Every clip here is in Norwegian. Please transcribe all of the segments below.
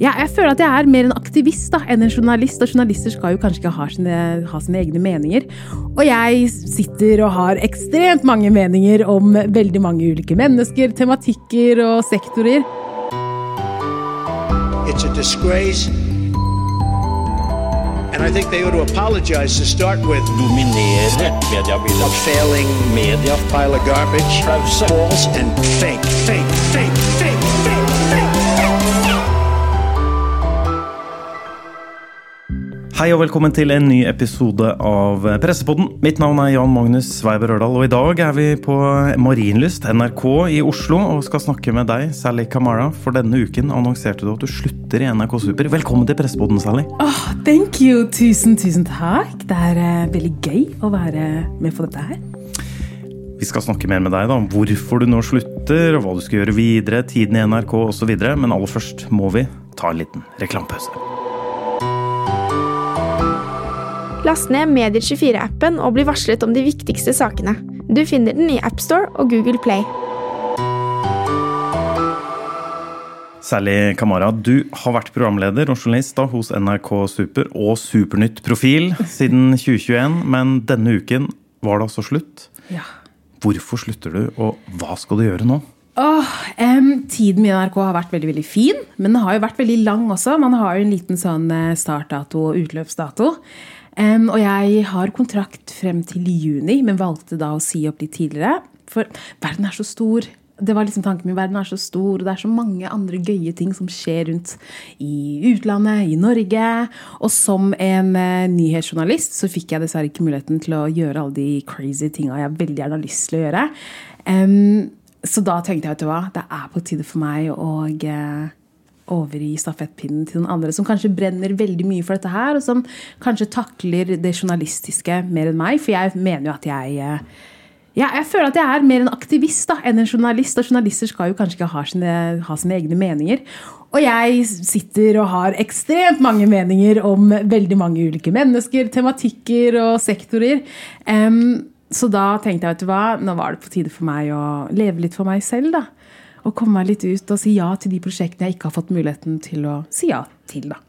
Ja, jeg føler at jeg er mer en aktivist da, enn en journalist. Og journalister skal jo kanskje ikke ha sine, ha sine, egne meninger. Og jeg sitter og har ekstremt mange meninger om veldig mange ulike mennesker, tematikker og sektorer. It's a disgrace. And I think they ought to apologize to start with. Dominere mediebildet. A failing media. Pile of garbage. False and fake, fake, fake, fake, fake. Hei og velkommen til en ny episode av Pressepodden. Mitt navn er Jan Magnus Sveiber Ørdal, og i dag er vi på Marienlyst, NRK i Oslo, og skal snakke med deg, Sally Kamara. For denne uken annonserte du at du slutter i NRK Super. Velkommen til Pressepodden, Sally. Oh, thank you. Tusen, tusen takk. Det er uh, veldig gøy å være med på dette her. Vi skal snakke mer med deg da, om hvorfor du nå slutter, og hva du skal gjøre videre, tiden i NRK osv. Men aller først må vi ta en liten reklamepause. Last ned Medier24-appen og bli varslet om de viktigste sakene. Du finner den i AppStore og Google Play. Sally Kamara, du har vært programleder og journalist da, hos NRK Super og Supernytt Profil siden 2021, men denne uken var det altså slutt. Ja. Hvorfor slutter du, og hva skal du gjøre nå? Åh, um, tiden min i NRK har vært veldig veldig fin, men den har jo vært veldig lang også. Man har jo en liten sånn eh, startdato og utløpsdato. Um, og jeg har kontrakt frem til juni, men valgte da å si opp litt tidligere. For verden er så stor. Det var liksom tanken min, Verden er så stor, og det er så mange andre gøye ting som skjer rundt i utlandet, i Norge. Og som en uh, nyhetsjournalist så fikk jeg dessverre ikke muligheten til å gjøre alle de crazy tinga jeg veldig gjerne har lyst til å gjøre. Um, så da tenkte jeg, vet du hva, det er på tide for meg å uh, overgi stafettpinnen til noen andre som kanskje brenner veldig mye for dette her, og som kanskje takler det journalistiske mer enn meg. For jeg mener jo at jeg eh, ja, jeg føler at jeg er mer en aktivist da, enn en journalist. Og journalister skal jo kanskje ikke ha sine, ha sine, egne meninger. Og jeg sitter og har ekstremt mange meninger om veldig mange ulike mennesker, tematikker og sektorer. Um, så da tenkte jeg vet du hva, nå var det på tide for meg å leve litt for meg selv. da å komme meg litt ut og si ja til de prosjektene jeg ikke har fått muligheten til å si ja til. da.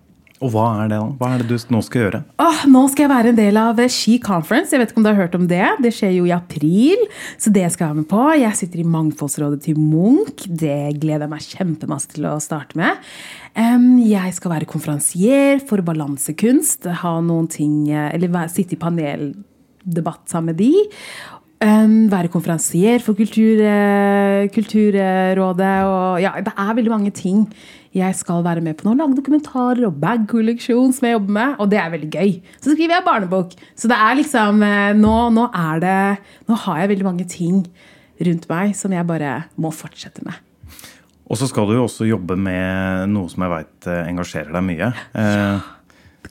Og hva er det da? Hva er det du nå skal gjøre? Åh, nå skal jeg være en del av Ski Conference. Jeg vet ikke om du har hørt om det? Det skjer jo i april, så det skal jeg være med på. Jeg sitter i Mangfoldsrådet til Munch. Det gleder jeg meg kjempemasse til å starte med. Jeg skal være konferansier for balansekunst. Ha noen ting, eller sitte i paneldebatt sammen med de. Um, være konferansier for kultur, uh, Kulturrådet. Og ja, det er veldig mange ting jeg skal være med på nå. Lage dokumentarer og bag-kolleksjon som jeg jobber med. Og det er veldig gøy. Så skriver jeg barnebok. Så det er liksom uh, nå, nå, er det Nå har jeg veldig mange ting rundt meg som jeg bare må fortsette med. Og så skal du jo også jobbe med noe som jeg veit eh, engasjerer deg mye. Ja.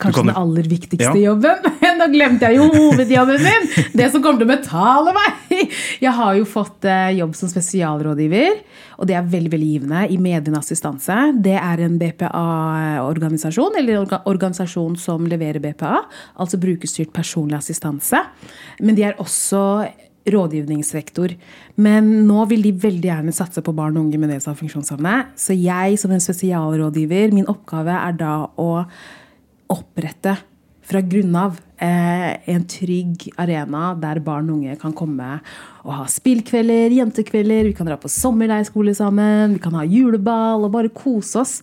Kanskje den aller viktigste ja. jobben. Nå glemte jeg jo hovedjobben min! Det som kommer til å betale meg! Jeg har jo fått eh, jobb som spesialrådgiver, og det er veldig veldig givende, i Medienassistanse. Det er en BPA-organisasjon, eller organisasjon som leverer BPA, altså brukerstyrt personlig assistanse. Men de er også rådgivningsrektor. Men nå vil de veldig gjerne satse på barn og unge med nedsatt funksjonsevne. Så jeg som en spesialrådgiver, min oppgave er da å opprette fra grunn av eh, en trygg arena der barn og unge kan komme og ha spillkvelder, jentekvelder, vi kan dra på sommerleirskole sammen, vi kan ha juleball og bare kose oss.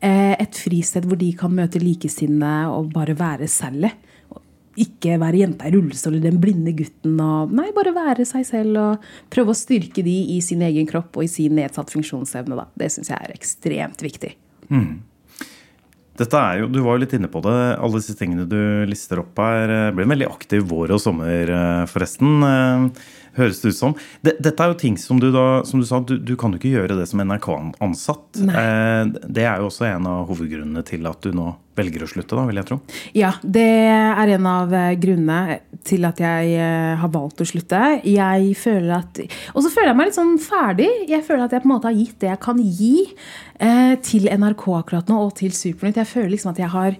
Eh, et fristed hvor de kan møte likesinnede og bare være selv. Ikke være jenta i rullestol eller den blinde gutten. Og, nei, bare være seg selv og prøve å styrke de i sin egen kropp og i sin nedsatt funksjonsevne. Da. Det syns jeg er ekstremt viktig. Mm. Dette er jo, Du var jo litt inne på det. Alle disse tingene du lister opp her. Eh, blir en veldig aktiv vår og sommer, eh, forresten. Eh, høres det ut som. Dette er jo ting som du da, som du sa, du, du kan jo ikke gjøre det som NRK-ansatt. Det er jo også en av hovedgrunnene til at du nå velger å slutte, da, vil jeg tro? Ja, det er en av grunnene til at jeg har valgt å slutte. Jeg føler at Og så føler jeg meg litt sånn ferdig. Jeg føler at jeg på en måte har gitt det jeg kan gi eh, til NRK akkurat nå, og til Supernytt. Jeg føler liksom at jeg har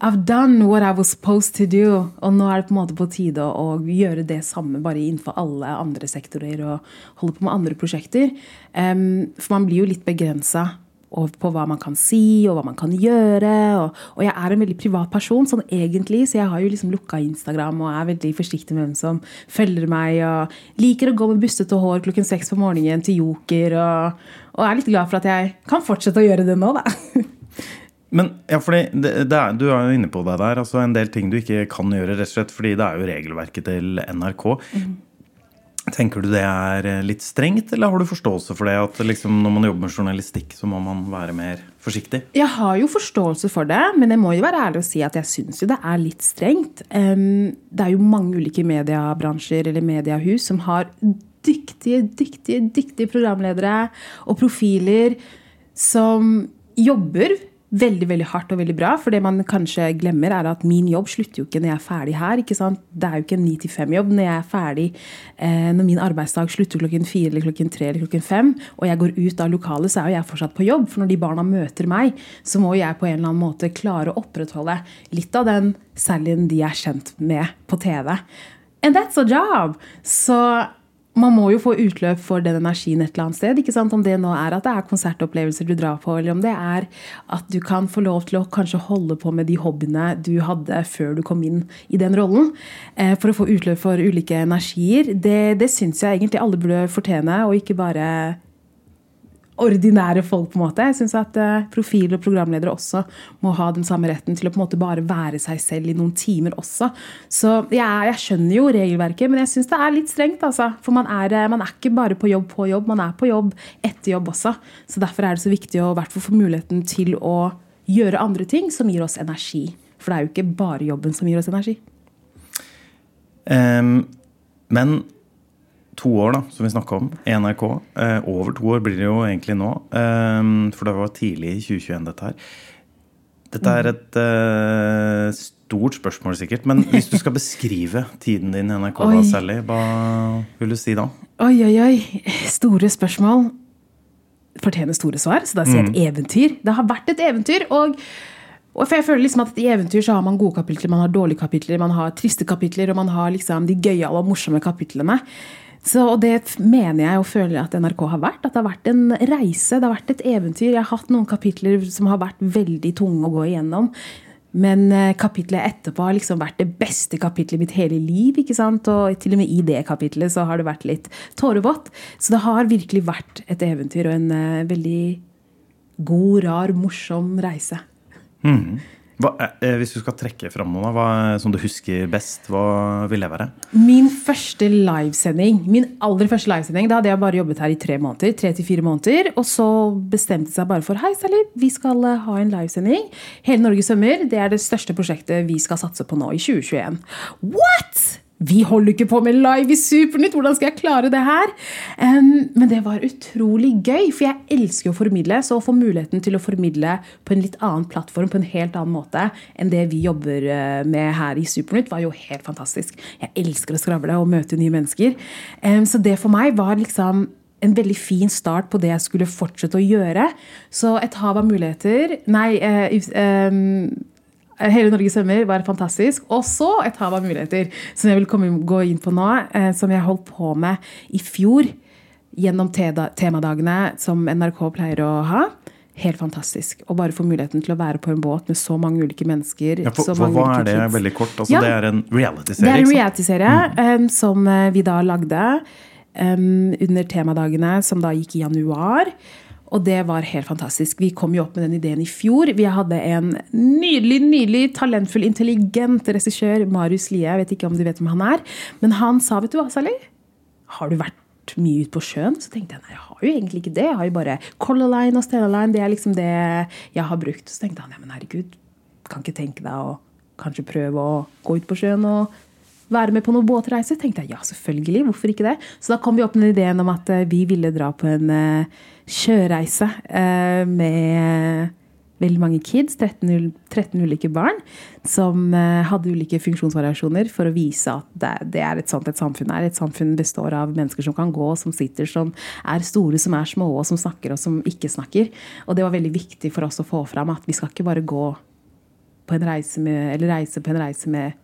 I've done what I was supposed to do. Og nå er det på en måte på tide å, å gjøre det samme bare innenfor alle andre sektorer og holde på med andre prosjekter. Um, for man blir jo litt begrensa og på hva man kan si, og hva man kan gjøre. Og, og, jeg er en veldig privat person, sånn egentlig, så jeg har jo liksom lukka Instagram og er veldig forsiktig med hvem som følger meg. Og liker å gå med bustete hår klokken seks på morgenen til Joker. Og, og, er litt glad for at jeg kan fortsette å gjøre det nå, da. Men ja, fordi det, det er, Du er jo inne på det der. altså En del ting du ikke kan gjøre, rett og slett fordi det er jo regelverket til NRK. Mm. Tenker du det er eh, litt strengt, eller har du forståelse for det? At liksom når man jobber med journalistikk, så må man være mer forsiktig? Jeg har jo forståelse for det, men jeg må jo være ærlig og si at jeg syns jo det er litt strengt. det er jo mange ulike mediebransjer eller mediehus som har dyktige, dyktige, dyktige programledere og profiler som jobber veldig veldig hardt og veldig bra. For det man kanskje glemmer, er at min jobb slutter jo ikke når jeg er ferdig her. ikke sant? Det er jo ikke en 9-5-jobb. Når jeg er ferdig, eh, når min arbeidsdag slutter klokken fire eller klokken tre eller klokken fem, og jeg går ut av lokalet, så er jo jeg fortsatt på jobb. For når de barna møter meg, så må jeg på en eller annen måte klare å opprettholde litt av den Sallyen de er kjent med på TV. And that's a job! Så man må jo få utløp for den energien et eller annet sted. ikke sant? Om det nå er at det er konsertopplevelser du drar på, eller om det er at du kan få lov til å kanskje holde på med de hobbyene du hadde før du kom inn i den rollen. Eh, for å få utløp for ulike energier. Det, det syns jeg egentlig alle burde fortjene, og ikke bare ordinære folk. på en måte. Jeg syns at uh, profil og programledere også må ha den samme retten til å på en måte bare være seg selv i noen timer også. Så jeg, jeg skjønner jo regelverket, men jeg syns det er litt strengt. altså. For man er, eh, man er, ikke bare på jobb på jobb, man er på jobb etter jobb også. Så derfor er det så viktig å hvert fall få muligheten til å gjøre andre ting som gir oss energi. For det er jo ikke bare jobben som gir oss energi. Um, men to år, da, som vi snakka om, NRK. Eh, over to år blir det jo egentlig nå. Eh, for det var tidlig i 2021, dette her. Dette er et eh, stort spørsmål, sikkert. Men hvis du skal beskrive tiden din i NRK, da, Sally, hva vil du si da? Oi, oi, oi. Store spørsmål fortjener store svar. Så da sier jeg et mm. eventyr. Det har vært et eventyr. og og for jeg føler liksom at I eventyr så har man gode kapitler, man har dårlige kapitler, man har triste kapitler, og man har liksom de gøyale og morsomme kapitlene. Så, og det mener jeg og føler at NRK har vært. At det har vært en reise, det har vært et eventyr. Jeg har hatt noen kapitler som har vært veldig tunge å gå igjennom. Men eh, kapitlet etterpå har liksom vært det beste kapitlet i mitt hele liv. ikke sant? Og til og med i det kapitlet så har det vært litt tårevått. Så det har virkelig vært et eventyr og en uh, veldig god, rar, morsom reise. Mm. Hva, eh, hvis du skal trekke fram noe hva, som du husker best, hva vil det være? Min første livesending, min aller første livesending, da hadde jeg bare jobbet her i tre måneder. tre til fire måneder, Og så bestemte seg bare for hei, Sally, vi skal eh, ha en livesending. Hele Norge svømmer. Det er det største prosjektet vi skal satse på nå i 2021. What?! Vi holder ikke på med live i Supernytt! Hvordan skal jeg klare det her? Um, men det var utrolig gøy, for jeg elsker å formidle. Så å få muligheten til å formidle på en litt annen plattform, på en helt annen måte enn det vi jobber eh, med her i Supernytt, var jo helt fantastisk. Jeg elsker å skravle og møte nye mennesker. Um, så det for meg var liksom en veldig fin start på det jeg skulle fortsette å gjøre. Så et hav av muligheter Nei, uh, um, Hele Norge svømmer var fantastisk. Og så et hav av muligheter som jeg vil komme, gå inn på nå, eh, som jeg holdt på med i fjor gjennom temadagene som NRK pleier å ha. Helt fantastisk. Å bare få muligheten til å være på en båt med så mange ulike mennesker. Ja, for, for hva er det kids. veldig kort? Altså, ja, det er en realityserie? Det er en realityserie mm. um, som eh, vi da lagde um, under temadagene som da gikk i januar. Og det var helt fantastisk. Vi kom jo opp med den ideen i fjor. Vi hadde en nydelig, nydelig, talentfull, intelligent regissør, Marius Lie. Jeg vet ikke om du vet hvem han er. Men han sa, vet du hva, Sally? Har du vært mye ute på sjøen? Så tenkte jeg nei, jeg har jo egentlig ikke det. Jeg har jo bare Color Line og Stella Line. Det er liksom det jeg har brukt. Så tenkte han ja, men herregud, kan ikke tenke deg å kanskje prøve å gå ut på sjøen og være med på noen båtreise? tenkte jeg ja, selvfølgelig. Hvorfor ikke det? Så da kom vi opp med ideen om at eh, vi ville dra på en uh, sjøreise uh, med veldig mange kids, 13, 13 ulike barn, som hadde ulike funksjonsvariasjoner for å vise at det, det, er et sånt et samfunn er. Et samfunn består av mennesker som kan gå, som sitter, som er store, som er små, og som snakker, og som ikke snakker. Og det var veldig viktig for oss å få fram at vi skal ikke bare gå på en reise med, eller reise på en reise med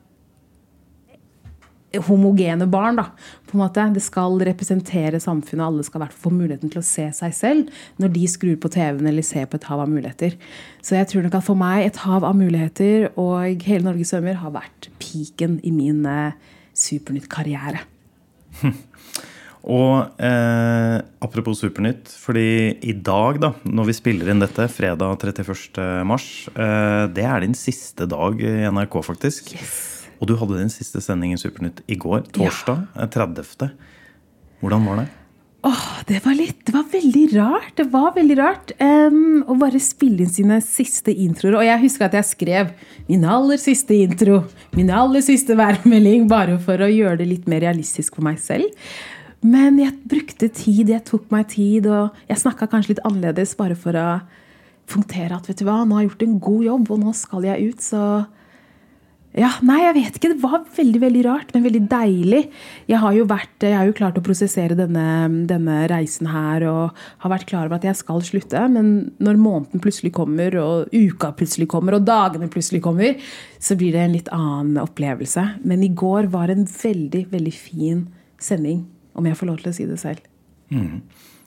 homogene barn. da, på en måte. Det skal representere samfunnet, alle skal i hvert fall få muligheten til å se seg selv når de skrur på TV-en eller ser på et hav av muligheter. Så jeg tror nok at for meg et hav av muligheter og hele Norge svømmer har vært piken i min eh, Supernytt-karriere. Og eh, apropos Supernytt, fordi i dag, da, når vi spiller inn dette, fredag 31. mars, eh, det er din siste dag i NRK, faktisk. Yes. Og du hadde din siste sending i Supernytt i går, torsdag ja. 30. Hvordan var det? Åh, det var litt Det var veldig rart. Det var veldig rart um, å bare spille inn sine siste introer. Og jeg husker at jeg skrev min aller siste intro, min aller siste værmelding, bare for å gjøre det litt mer realistisk for meg selv. Men jeg brukte tid, jeg tok meg tid, og jeg snakka kanskje litt annerledes bare for å punktere at vet du hva, nå har jeg gjort en god jobb, og nå skal jeg ut. Så ja, nei, jeg vet ikke. Det var veldig veldig rart, men veldig deilig. Jeg har jo, vært, jeg har jo klart å prosessere denne, denne, reisen her og har vært klar over at jeg skal slutte. Men når måneden plutselig kommer, og uka plutselig kommer, og dagene plutselig kommer, så blir det en litt annen opplevelse. Men i går var en veldig, veldig fin sending om jeg får lov til å si det selv. Mm.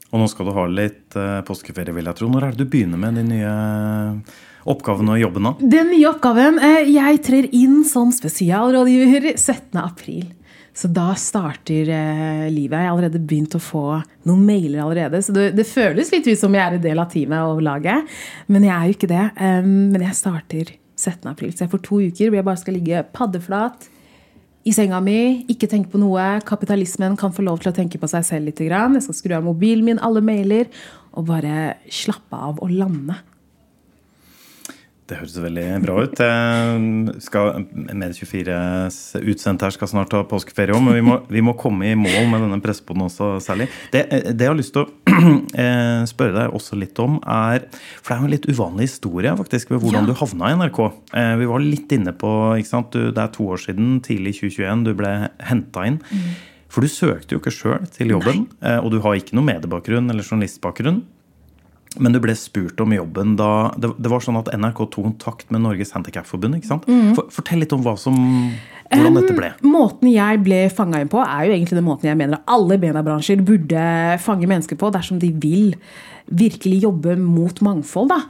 Og nå skal du ha litt uh, påskeferie, vil jeg tro. Når er det du begynner med de nye oppgavene og jobben? da? Den nye oppgaven uh, Jeg trer inn som spesialrådgiver 17. april. Så da starter eh, livet. Jeg har allerede begynt å få noen mailer allerede. Så det, det, føles litt ut som jeg er en del av teamet og laget. Men jeg er jo ikke det. Men jeg starter 17. april. Så jeg får to uker hvor jeg bare skal ligge paddeflat i senga mi, ikke tenke på noe. Kapitalismen kan få lov til å tenke på seg selv litt. Jeg skal skru av mobilen min, alle mailer, og bare slappe av og lande. Det høres veldig bra ut. Medie24s utsendte her skal snart ha påskeferie òg, men vi må, vi må, komme i mål med denne pressepoden også særlig. Det, det, jeg har lyst til å eh, spørre deg også litt om, er For det er jo en litt uvanlig historie faktisk ved hvordan ja. du havna i NRK. Eh, vi var litt inne på ikke sant? Du, Det er to år siden, tidlig 2021, du ble henta inn. Mm. For du søkte jo ikke sjøl til jobben, Nei. Eh, og du har ikke noe mediebakgrunn eller journalistbakgrunn. Men du ble spurt om jobben da Det, det var sånn at NRK tok kontakt med Norges Handikapforbund. ikke sant? Mm. For, fortell litt om hva som, hvordan um, dette ble. Måten jeg ble fanga inn på, er jo egentlig den måten jeg mener alle mediebransjer burde fange mennesker på dersom de vil virkelig jobbe mot mangfold. Da.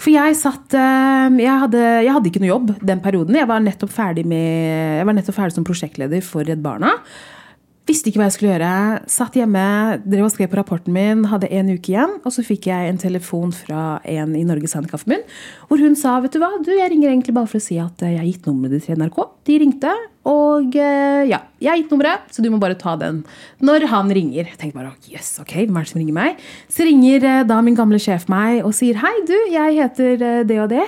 For jeg satt jeg hadde, jeg hadde ikke noe jobb den perioden. Jeg var nettopp ferdig, med, jeg var nettopp ferdig som prosjektleder for Redd Barna. Visste ikke hva jeg skulle gjøre. Satt hjemme, drev og skrev på rapporten min, hadde en uke igjen. Og så fikk jeg en telefon fra en i Norges Handikapforbund hvor hun sa vet du hva, du, jeg ringer egentlig bare for å si at jeg har gitt nummeret ditt til NRK. De ringte, og eh, ja, jeg har gitt nummeret, så du må bare ta den når han ringer. Jeg tenkte bare yes, ok, hvem er det som ringer meg? Så ringer eh, da min gamle sjef meg og sier hei, du, jeg heter eh, det og det.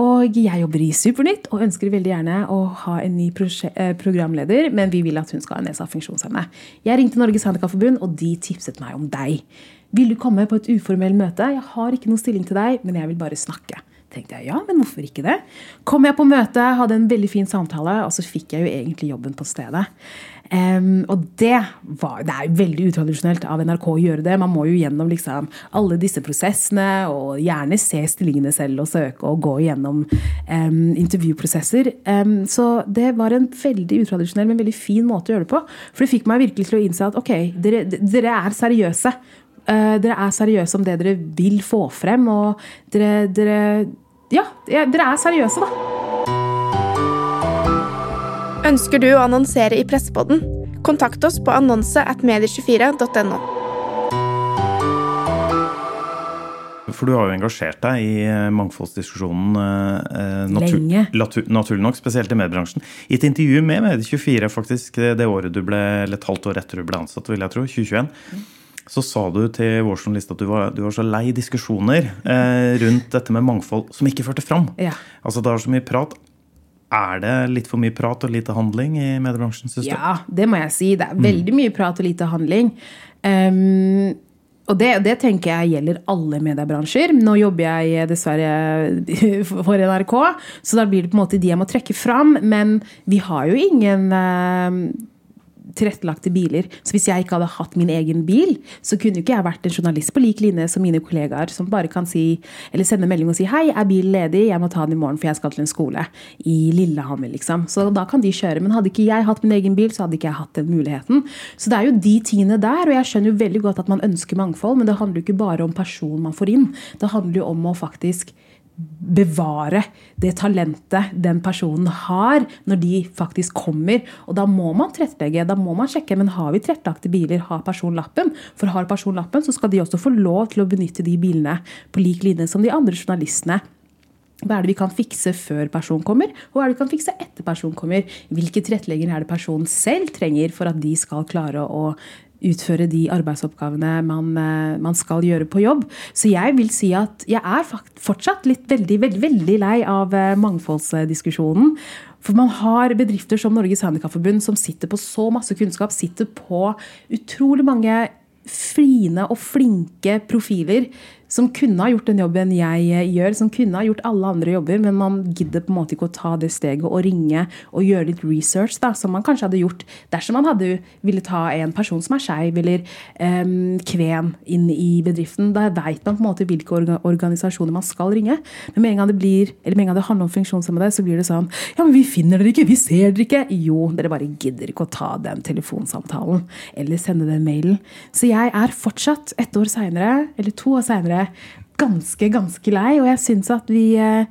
Og jeg jobber i Supernytt og ønsker veldig gjerne å ha en ny eh, programleder, men vi vil at hun skal ha nedsatt funksjonsevne. Jeg ringte Norges Handikapforbund, og de tipset meg om deg. Vil du komme på et uformelt møte? Jeg har ikke noen stilling til deg, men jeg vil bare snakke tenkte jeg ja, men hvorfor ikke det? Kom jeg på møte, hadde en veldig fin samtale, og så fikk jeg jo egentlig jobben på stedet. Um, og det, var, det er veldig utradisjonelt av NRK å gjøre det. Man må jo gjennom liksom, alle disse prosessene og gjerne se stillingene selv og søke og gå gjennom um, intervjuprosesser. Um, så det var en veldig utradisjonell, men veldig fin måte å gjøre det på. For det fikk meg virkelig til å innse at ok, dere, dere er seriøse. Uh, dere er seriøse om det dere vil få frem, og dere, dere ja, dere er seriøse, da. Ønsker du å annonsere i Pressepodden? Kontakt oss på annonse at medie24.no. For du har jo engasjert deg i eh, mangfoldsdiskusjonen eh, natur, Lenge. naturlig nok, spesielt i mediebransjen. I et intervju med Medie24, faktisk det året du ble, eller et halvt år etter du ble ansatt, vil jeg tro, 2021, så sa du til vår journalist at du var, du var så lei diskusjoner eh, rundt dette med mangfold som ikke førte fram. Ja. Altså Det er så mye prat. Er det litt for mye prat og lite handling i mediebransjen? Synes du? Ja, det må jeg si. Det er veldig mye prat og lite handling. Um, og det, det, tenker jeg gjelder alle mediebransjer. Nå jobber jeg dessverre for NRK, så da blir det på en måte de jeg må trekke fram. Men vi har jo ingen uh, tilrettelagte biler. Så hvis jeg ikke hadde hatt min egen bil, så kunne ikke jeg vært en journalist på lik linje som mine kollegaer, som bare kan si, eller sende melding og si hei, er bilen ledig, jeg må ta den i morgen, for jeg skal til en skole i Lillehammer. liksom. Så da kan de kjøre. Men hadde ikke jeg hatt min egen bil, så hadde ikke jeg hatt den muligheten. Så det er jo de tingene der, og jeg skjønner jo veldig godt at man ønsker mangfold, men det handler jo ikke bare om personen man får inn. Det handler jo om å faktisk bevare det talentet den personen har, når de faktisk kommer. Og da må man tilrettelegge. Da må man sjekke men har vi tilrettelagte biler, har personlappen. For har personlappen, så skal de også få lov til å benytte de bilene på lik linje som de andre journalistene. Hva er det vi kan fikse før personen kommer, og hva er det vi kan fikse etter personen kommer? Hvilke tilrettelegger er det personen selv trenger for at de skal klare å utføre de arbeidsoppgavene man, eh, man, skal gjøre på jobb. Så jeg vil si at jeg er fortsatt litt veldig, veldig, veldig lei av eh, mangfoldsdiskusjonen. For man har bedrifter som Norges Handikapforbund som sitter på så masse kunnskap, sitter på utrolig mange fine og flinke profiler som kunne ha gjort den jobben jeg eh, gjør, som kunne ha gjort alle andre jobber, men man gidder på en måte ikke å ta det steget og ringe og gjøre litt research, da, som man kanskje hadde gjort dersom man hadde ville ta en person som er skeiv eller um, kven inn i bedriften. Da veit man på en måte hvilke orga organisasjoner man skal ringe. Men med en gang det blir, eller med en gang det handler om funksjonshemmede, så blir det sånn Ja, men vi finner dere ikke, vi ser dere ikke. Jo, dere bare gidder ikke å ta den telefonsamtalen eller sende den mailen. Så jeg er fortsatt, ett år seinere, eller to år seinere, ganske, ganske lei. Og jeg syns at vi eh,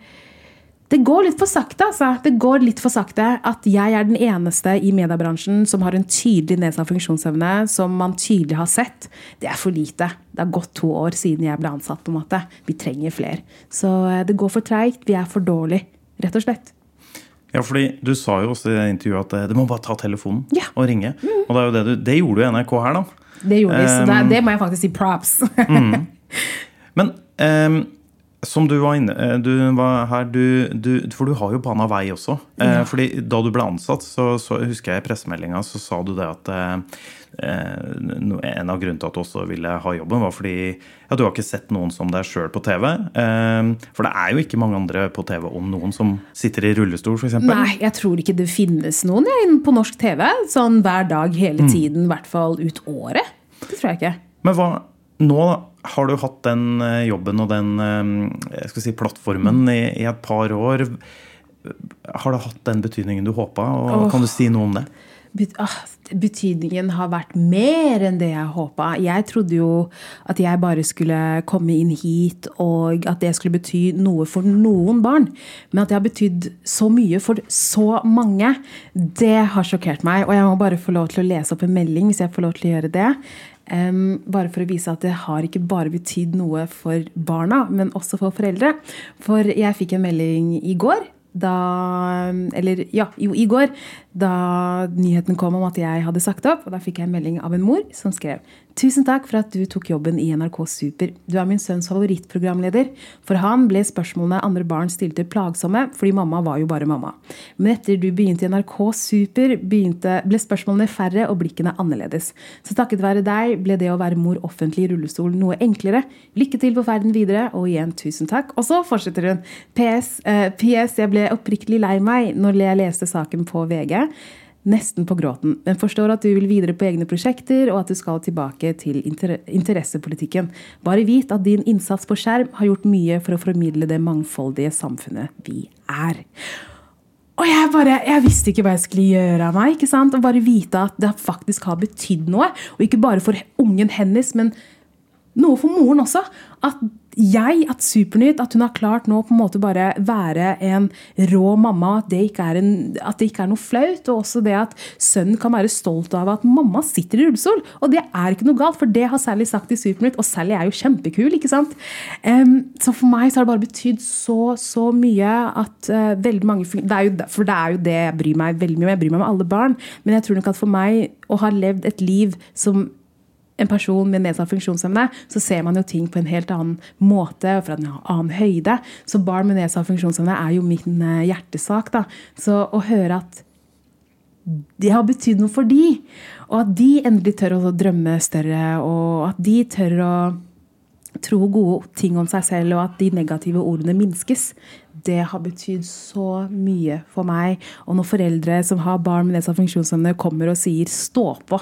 Det går litt for sakte, altså. Det går litt for sakte at jeg er den eneste i mediebransjen som har en tydelig nedsatt funksjonsevne, som man tydelig har sett. Det er for lite. Det har gått to år siden jeg ble ansatt. på en måte. Vi trenger flere. Så eh, det går for treigt. Vi er for dårlige, rett og slett. Ja, fordi Du sa jo også i intervjuet at eh, du må bare ta telefonen ja. og ringe. Mm. Og det, det, du, det, gjorde du i NRK her, da. Det gjorde vi, så det, det, må jeg faktisk si props. mm. Men eh, som du var inne eh, du var her, du, du, For du har jo bana vei også. Eh, ja. fordi Da du ble ansatt, så, så husker jeg i pressemeldinga så sa du det at eh, en av grunnene til at du også ville ha jobben, var fordi ja, du har ikke sett noen som deg sjøl på TV. Eh, for det er jo ikke mange andre på TV om noen som sitter i rullestol, f.eks. Nei, jeg tror ikke det finnes noen jeg, på norsk TV sånn hver dag hele mm. tiden, i mm. hvert fall ut året. Det tror jeg ikke. Men hva nå har du hatt den eh, jobben og den eh, si, plattformen i, i, et par år. Har det hatt den betydningen du håpa? Kan du si noe om det? Ah, betydningen har vært mer enn det jeg håpa. Jeg trodde jo at jeg bare skulle komme inn hit, og at det skulle bety noe for noen barn. Men at det har betydd så mye for så mange, det har sjokkert meg. Og jeg må bare få lov til å lese opp en melding hvis jeg får lov til å gjøre det. Um, bare for å vise at det har ikke bare betydd noe for barna, men også for foreldre. For jeg fikk en melding i går da Eller ja, jo, i går da nyheten kom om at jeg hadde sagt opp. Og da fikk jeg en melding av en mor som skrev Tusen takk for at du tok jobben i NRK Super. Du er min sønns favorittprogramleder. For han ble spørsmålene andre barn stilte, plagsomme, fordi mamma var jo bare mamma. Men etter du begynte i NRK Super, begynte, ble spørsmålene færre og blikkene annerledes. Så takket være deg ble det å være mor offentlig i rullestol noe enklere. Lykke til på ferden videre, og igjen tusen takk. Og så fortsetter hun. PS, eh, PS jeg ble oppriktig lei meg når jeg leste saken på VG nesten på gråten, men forstår at du vil videre på egne prosjekter, og at du skal tilbake til inter interessepolitikken. Bare vit at din innsats på skjerm har gjort mye for å formidle det mangfoldige samfunnet vi er. Og jeg bare, jeg visste ikke hva jeg skulle gjøre av meg. ikke sant? Og bare vite at det faktisk har betydd noe. Og ikke bare for ungen hennes, men noe for moren også. At jeg, at Supernytt, at hun har klart nå på en måte bare være en rå mamma. At det ikke er, en, det ikke er noe flaut. Og også det at sønnen kan være stolt av at mamma sitter i rullestol. Og det er ikke noe galt, for det har Sally sagt i Supernytt. Og Sally er jo kjempekul, ikke sant? Um, så for meg så har det bare betydd så, så mye at uh, veldig mange det jo, For det er jo det jeg bryr meg veldig mye om. Jeg bryr meg om alle barn. Men jeg tror nok at for meg å ha levd et liv som en person med nedsatt funksjonsevne, så ser man jo ting på en helt annen måte og fra en annen høyde. Så barn med nedsatt funksjonsevne er jo min eh, hjertesak. da. Så å høre at det har betydd noe for de, og at de endelig tør å drømme større, og at de tør å tro gode ting om seg selv, og at de negative ordene minskes. Det har betydd så mye for meg. Og når foreldre som har barn med nedsatt funksjonsevne, kommer og sier 'stå på',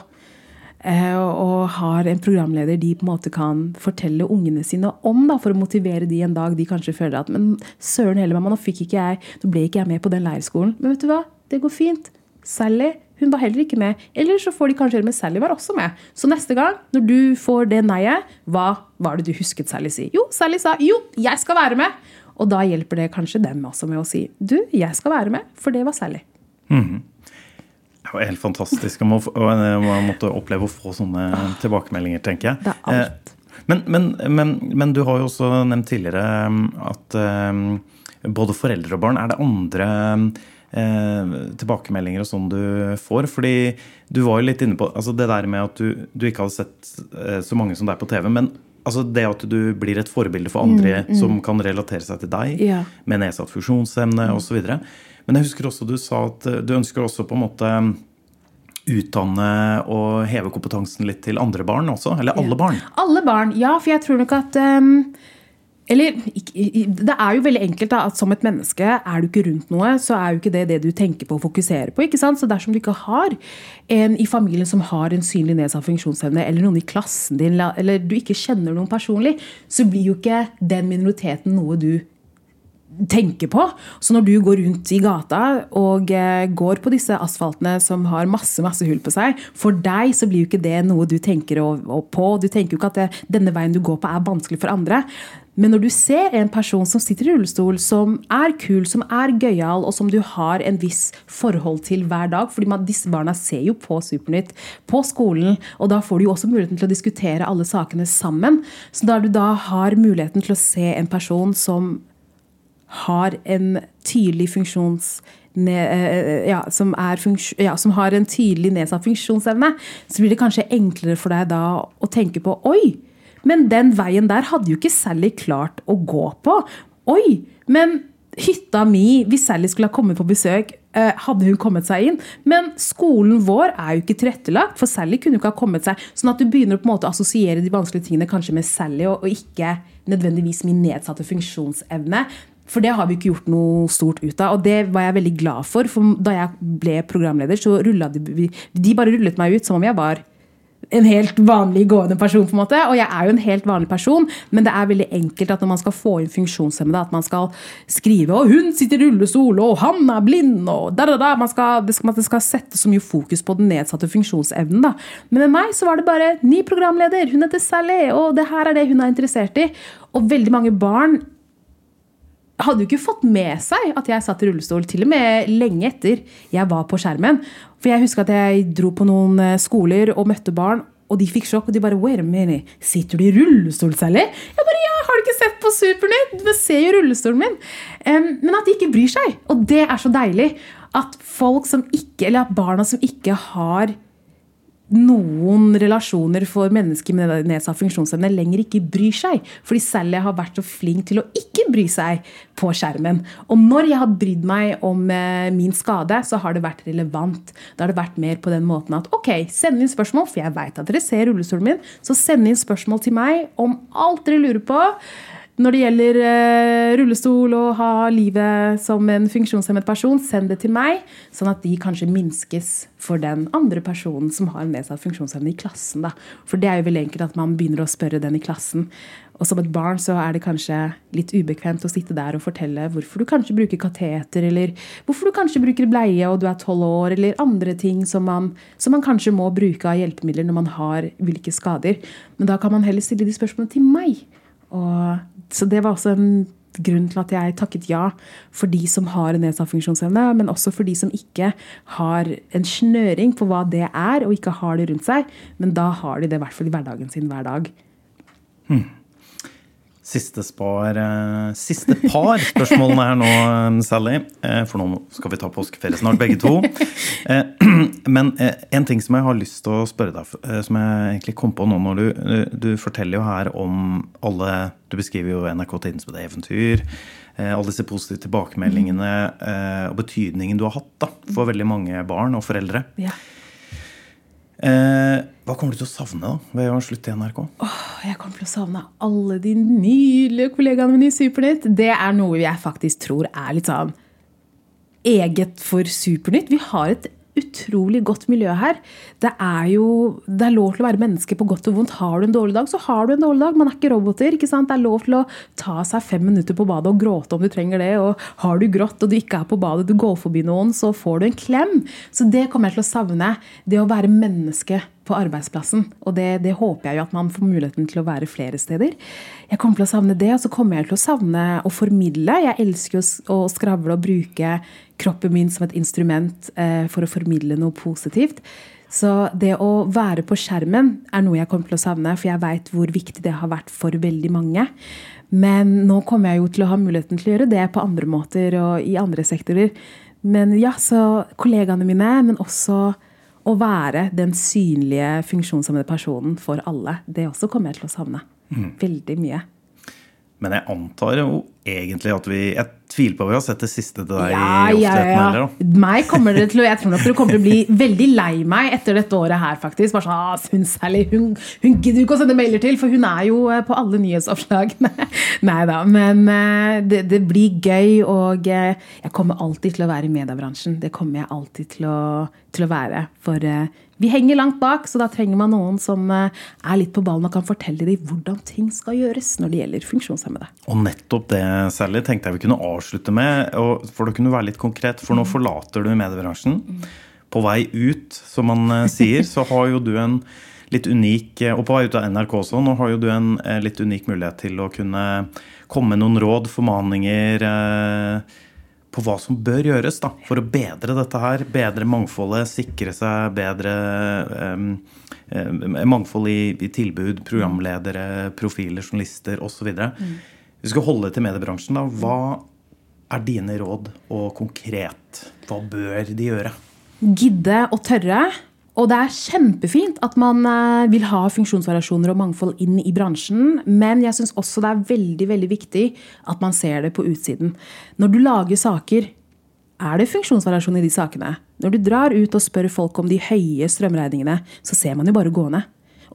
og har en programleder de på en måte kan fortelle ungene sine om, da, for å motivere de en dag de kanskje føler at Men søren heller, mamma, nå, fikk ikke jeg, nå ble ikke jeg med på den leirskolen. Men vet du hva? Det går fint. Sally hun var heller ikke med. Eller så får de kanskje gjøre med Sally var også med. Så neste gang, når du får det nei-et, hva var det du husket Sally si? Jo, Sally sa jo, jeg skal være med. Og da hjelper det kanskje dem også med å si du, jeg skal være med, for det var Sally. Mm. Det var helt fantastisk å måtte oppleve å få sånne tilbakemeldinger, tenker jeg. Det er alt. Eh, men, men, men, men, du har jo også nevnt tidligere um, at um, både foreldre og barn Er det andre eh, tilbakemeldinger og sånn du får? Fordi du var jo litt inne på altså det der med at du, du ikke hadde sett eh, så mange som deg på TV. men altså det at du blir et forbilde for andre mm, mm. som kan relatere seg til deg, ja. med nedsatt funksjonsevne mm. osv. Men jeg husker også du sa at eh, du ønsker også på en måte utdanne og heve kompetansen litt til andre barn også? Eller alle ja. barn? Alle barn, ja. For jeg tror nok at um eller det er jo veldig enkelt da, at som et menneske er du ikke rundt noe, så er jo ikke det det du tenker på og fokuserer på. ikke sant? Så dersom du ikke har en i familien som har en synlig nedsatt funksjonsevne, eller noen i klassen din, eller du ikke kjenner noen personlig, så blir jo ikke den minoriteten noe du tenker på. Så når du går rundt i gata og eh, går på disse asfaltene som har masse masse hull på seg, for deg så blir jo ikke det noe du tenker på. Du tenker jo ikke at det, denne veien du går på er vanskelig for andre. Men når du ser en person som sitter i rullestol, som er kul, som er gøyal, og som du har en viss forhold til hver dag fordi man, disse barna ser jo på Supernytt på skolen, og da får du jo også muligheten til å diskutere alle sakene sammen. Så da du da har muligheten til å se en person som har en tydelig funksjons... Eh, ja, som, ja, som, har en tydelig nedsatt funksjonsevne, så blir det kanskje enklere for deg da å tenke på Oi! Men den veien der hadde jo ikke Sally klart å gå på. Oi, men hytta mi, hvis Sally skulle ha kommet på besøk, eh, hadde hun kommet seg inn. Men skolen vår er jo ikke tilrettelagt, for Sally kunne jo ikke ha kommet seg. Sånn at du begynner på en måte å assosiere de vanskelige tingene kanskje med Sally, og, ikke nødvendigvis min nedsatte funksjonsevne. For det har vi ikke gjort noe stort ut av. Og det var jeg veldig glad for. For da jeg ble programleder, så rulla de, de bare rullet meg ut som om jeg var en helt vanlig gående person. på en måte, Og jeg er jo en helt vanlig person, men det er veldig enkelt at når man skal få inn funksjonshemmede, at man skal skrive og 'hun sitter i rullestol', og 'han er blind', og da, da, da. Man skal, det, skal, man skal sette så mye fokus på den nedsatte funksjonsevnen. da. Men med meg så var det bare 'ny programleder', hun heter Sally, og det her er det hun er interessert i'. Og veldig mange barn hadde jo ikke fått med seg at jeg satt i rullestol, til og med lenge etter jeg var på skjermen. For jeg husker at jeg dro på noen eh, skoler og møtte barn, og de fikk sjokk. Og de bare Wait a minute, sitter du i rullestol, Sally? Jeg bare Ja, har du ikke sett på Supernytt? Du ser jo rullestolen min. Um, men at de ikke bryr seg. Og det er så deilig. At folk som ikke, eller at barna som ikke har noen relasjoner for mennesker med nedsatt funksjonsevne lenger ikke bryr seg. Fordi Sally har vært så flink til å ikke bry seg på skjermen. Og når jeg har brydd meg om eh, min skade, så har det vært relevant. Da har det vært mer på den måten at ok, send inn spørsmål, for jeg veit at dere ser rullestolen min. Så send inn spørsmål til meg om alt dere lurer på når det gjelder uh, rullestol og ha livet som en funksjonshemmet person, send det til meg, sånn at de kanskje minskes for den andre personen som har en nedsatt funksjonsevne i klassen. Da. For det er jo veldig enkelt at man begynner å spørre den i klassen. Og som et barn så er det kanskje litt ubekvemt å sitte der og fortelle hvorfor du kanskje bruker kateter, eller hvorfor du kanskje bruker bleie og du er tolv år, eller andre ting som man, som man, kanskje må bruke av hjelpemidler når man har ulike skader. Men da kan man heller stille de spørsmålene til meg. Og så det var også en grunn til at jeg takket ja for de som har en nedsatt funksjonsevne, men også for de som ikke har en snøring på hva det er, og ikke har det rundt seg. Men da har de det i hvert fall i hverdagen sin hver dag. Hmm. Siste, spar, eh, siste par spørsmålene her nå, eh, Sally. Eh, for nå skal vi ta påskeferie snart, begge to. Men en ting som jeg har lyst til å spørre deg, som jeg egentlig kom på nå når du, du forteller jo her om alle Du beskriver jo NRK Tidens eventyr. Alle disse positive tilbakemeldingene og betydningen du har hatt da, for veldig mange barn og foreldre. Ja. Hva kommer du til å savne da, ved å slutte i NRK? Oh, jeg kommer til å savne alle de nydelige kollegaene mine i Supernytt. Det er noe jeg faktisk tror er litt sånn eget for Supernytt. Vi har et utrolig godt miljø her. Det er jo det er lov til å være menneske på godt og vondt. Har du en dårlig dag, så har du en dårlig dag. Man er ikke roboter. ikke sant? Det er lov til å ta seg fem minutter på badet og gråte om du trenger det. Og har du grått og du ikke er på badet, du går forbi noen, så får du en klem. Så det kommer jeg til å savne. Det å være menneske på arbeidsplassen. Og det, det, håper jeg jo at man får muligheten til å være flere steder. Jeg kommer til å savne det, og så kommer jeg til å savne å formidle. Jeg elsker å, skravle og bruke kroppen min som et instrument eh, for å formidle noe positivt. Så det å være på skjermen er noe jeg kommer til å savne, for jeg veit hvor viktig det har vært for veldig mange. Men nå kommer jeg jo til å ha muligheten til å gjøre det på andre måter og i andre sektorer. Men ja, så kollegaene mine, men også å være den synlige funksjonshemmede personen for alle. Det også kommer jeg til å savne. Mm. Veldig mye. Men jeg antar jo egentlig at vi Jeg tviler på at vi har sett det siste til deg ja, i offentligheten ja, ja. heller. Meg kommer dere til Jeg tror nok du kommer til å bli veldig lei meg etter dette året her, faktisk. Bare sånn, ah, hun særlig, hun, hun gidder ikke å sende mailer til, for hun er jo eh, på alle nyhetsoppslag. Nei da. Men eh, det, det, blir gøy, og eh, jeg kommer alltid til å være i mediebransjen. Det kommer jeg alltid til å, til å være. For vi henger langt bak, så da trenger man noen som er litt på ballen og kan fortelle dem hvordan ting skal gjøres når det gjelder funksjonshemmede. Og nettopp det, Sally, tenkte jeg vi kunne avslutte med. For det kunne være litt konkret, for nå mm. forlater du mediebransjen. Mm. På vei ut, som man eh, sier, så har jo du en litt unik Og på vei ut av NRK også, nå har jo du en eh, litt unik mulighet til å kunne komme med noen råd, formaninger. Eh, på hva som bør gjøres da, for å bedre dette her. Bedre mangfoldet, sikre seg bedre um, mangfold i, i, tilbud, programledere, profiler, journalister osv. Mm. Vi skal holde til mediebransjen. da. Hva er dine råd, og konkret, hva bør de gjøre? Gidde og tørre og det er kjempefint at man eh, vil ha funksjonsvariasjoner og mangfold inn i bransjen, men jeg syns også det er veldig veldig viktig at man ser det på utsiden. Når du lager saker, er det funksjonsvariasjon i de sakene? Når du drar ut og spør folk om de høye strømregningene, så ser man jo bare gående.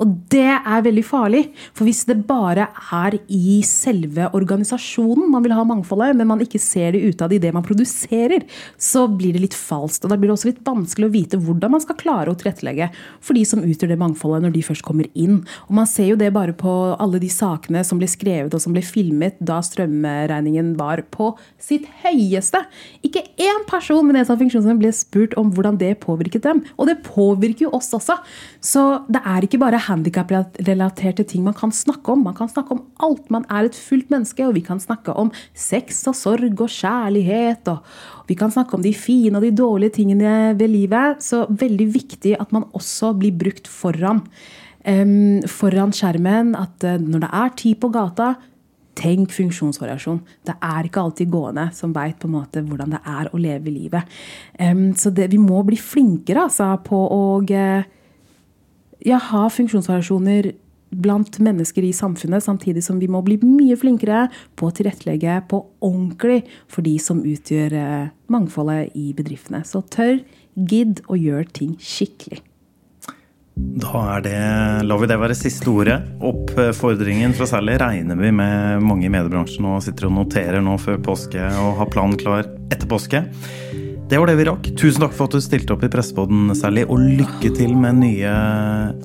Og det er veldig farlig. For hvis det bare er i selve organisasjonen man vil ha mangfoldet, men man ikke ser det utad i det man produserer, så blir det litt falskt. Og da blir det også litt vanskelig å vite hvordan man skal klare å tilrettelegge for de som utgjør det mangfoldet når de først kommer inn. Og man ser jo det bare på alle de sakene som ble skrevet og som ble filmet da strømregningen var på sitt høyeste. Ikke én person med nedsatt funksjonsevne ble spurt om hvordan det påvirket dem. Og det påvirker jo oss også. Så det er ikke bare handikap-relaterte ting man kan snakke om. Man kan snakke om alt. Man er et fullt menneske, og vi kan snakke om sex og sorg og kjærlighet. og Vi kan snakke om de fine og de dårlige tingene ved livet. Så veldig viktig at man også blir brukt foran. Um, foran skjermen. At uh, når det er tid på gata, Tenk funksjonsvariasjon. Det er ikke alltid gående som veit hvordan det er å leve livet. Um, så det, vi må bli flinkere altså, på å uh, ja, ha funksjonsvariasjoner blant mennesker i samfunnet, samtidig som vi må bli mye flinkere på å tilrettelegge på ordentlig for de som utgjør eh, mangfoldet i bedriftene. Så tør, gidd og gjør ting skikkelig. Da er det, lar vi det være siste ordet. Oppfordringen fra Sally regner vi med mange i mediebransjen og sitter og noterer nå før påske og har planen klar etter påske. Det var det vi rakk. Tusen takk for at du stilte opp i Pressepodden, Sally. Og lykke til med nye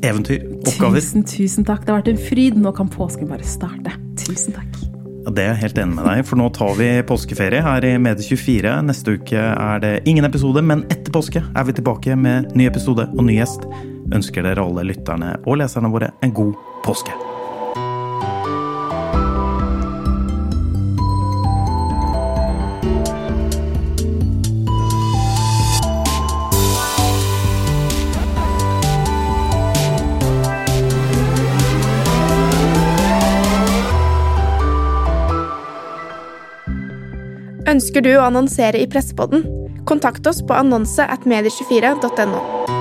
eventyr. Oppgaver. Tusen, tusen takk. Det har vært en fryd. Nå kan påsken bare starte. Tusen takk. Ja, det er jeg helt enig med deg, for nå tar vi påskeferie her i Medie24. Neste uke er det ingen episode, men etter påske er vi tilbake med ny episode og ny gjest. Ønsker dere alle lytterne og leserne våre en god påske. Ønsker du å annonsere i Pressepodden? Kontakt oss på annonse at medie24.no.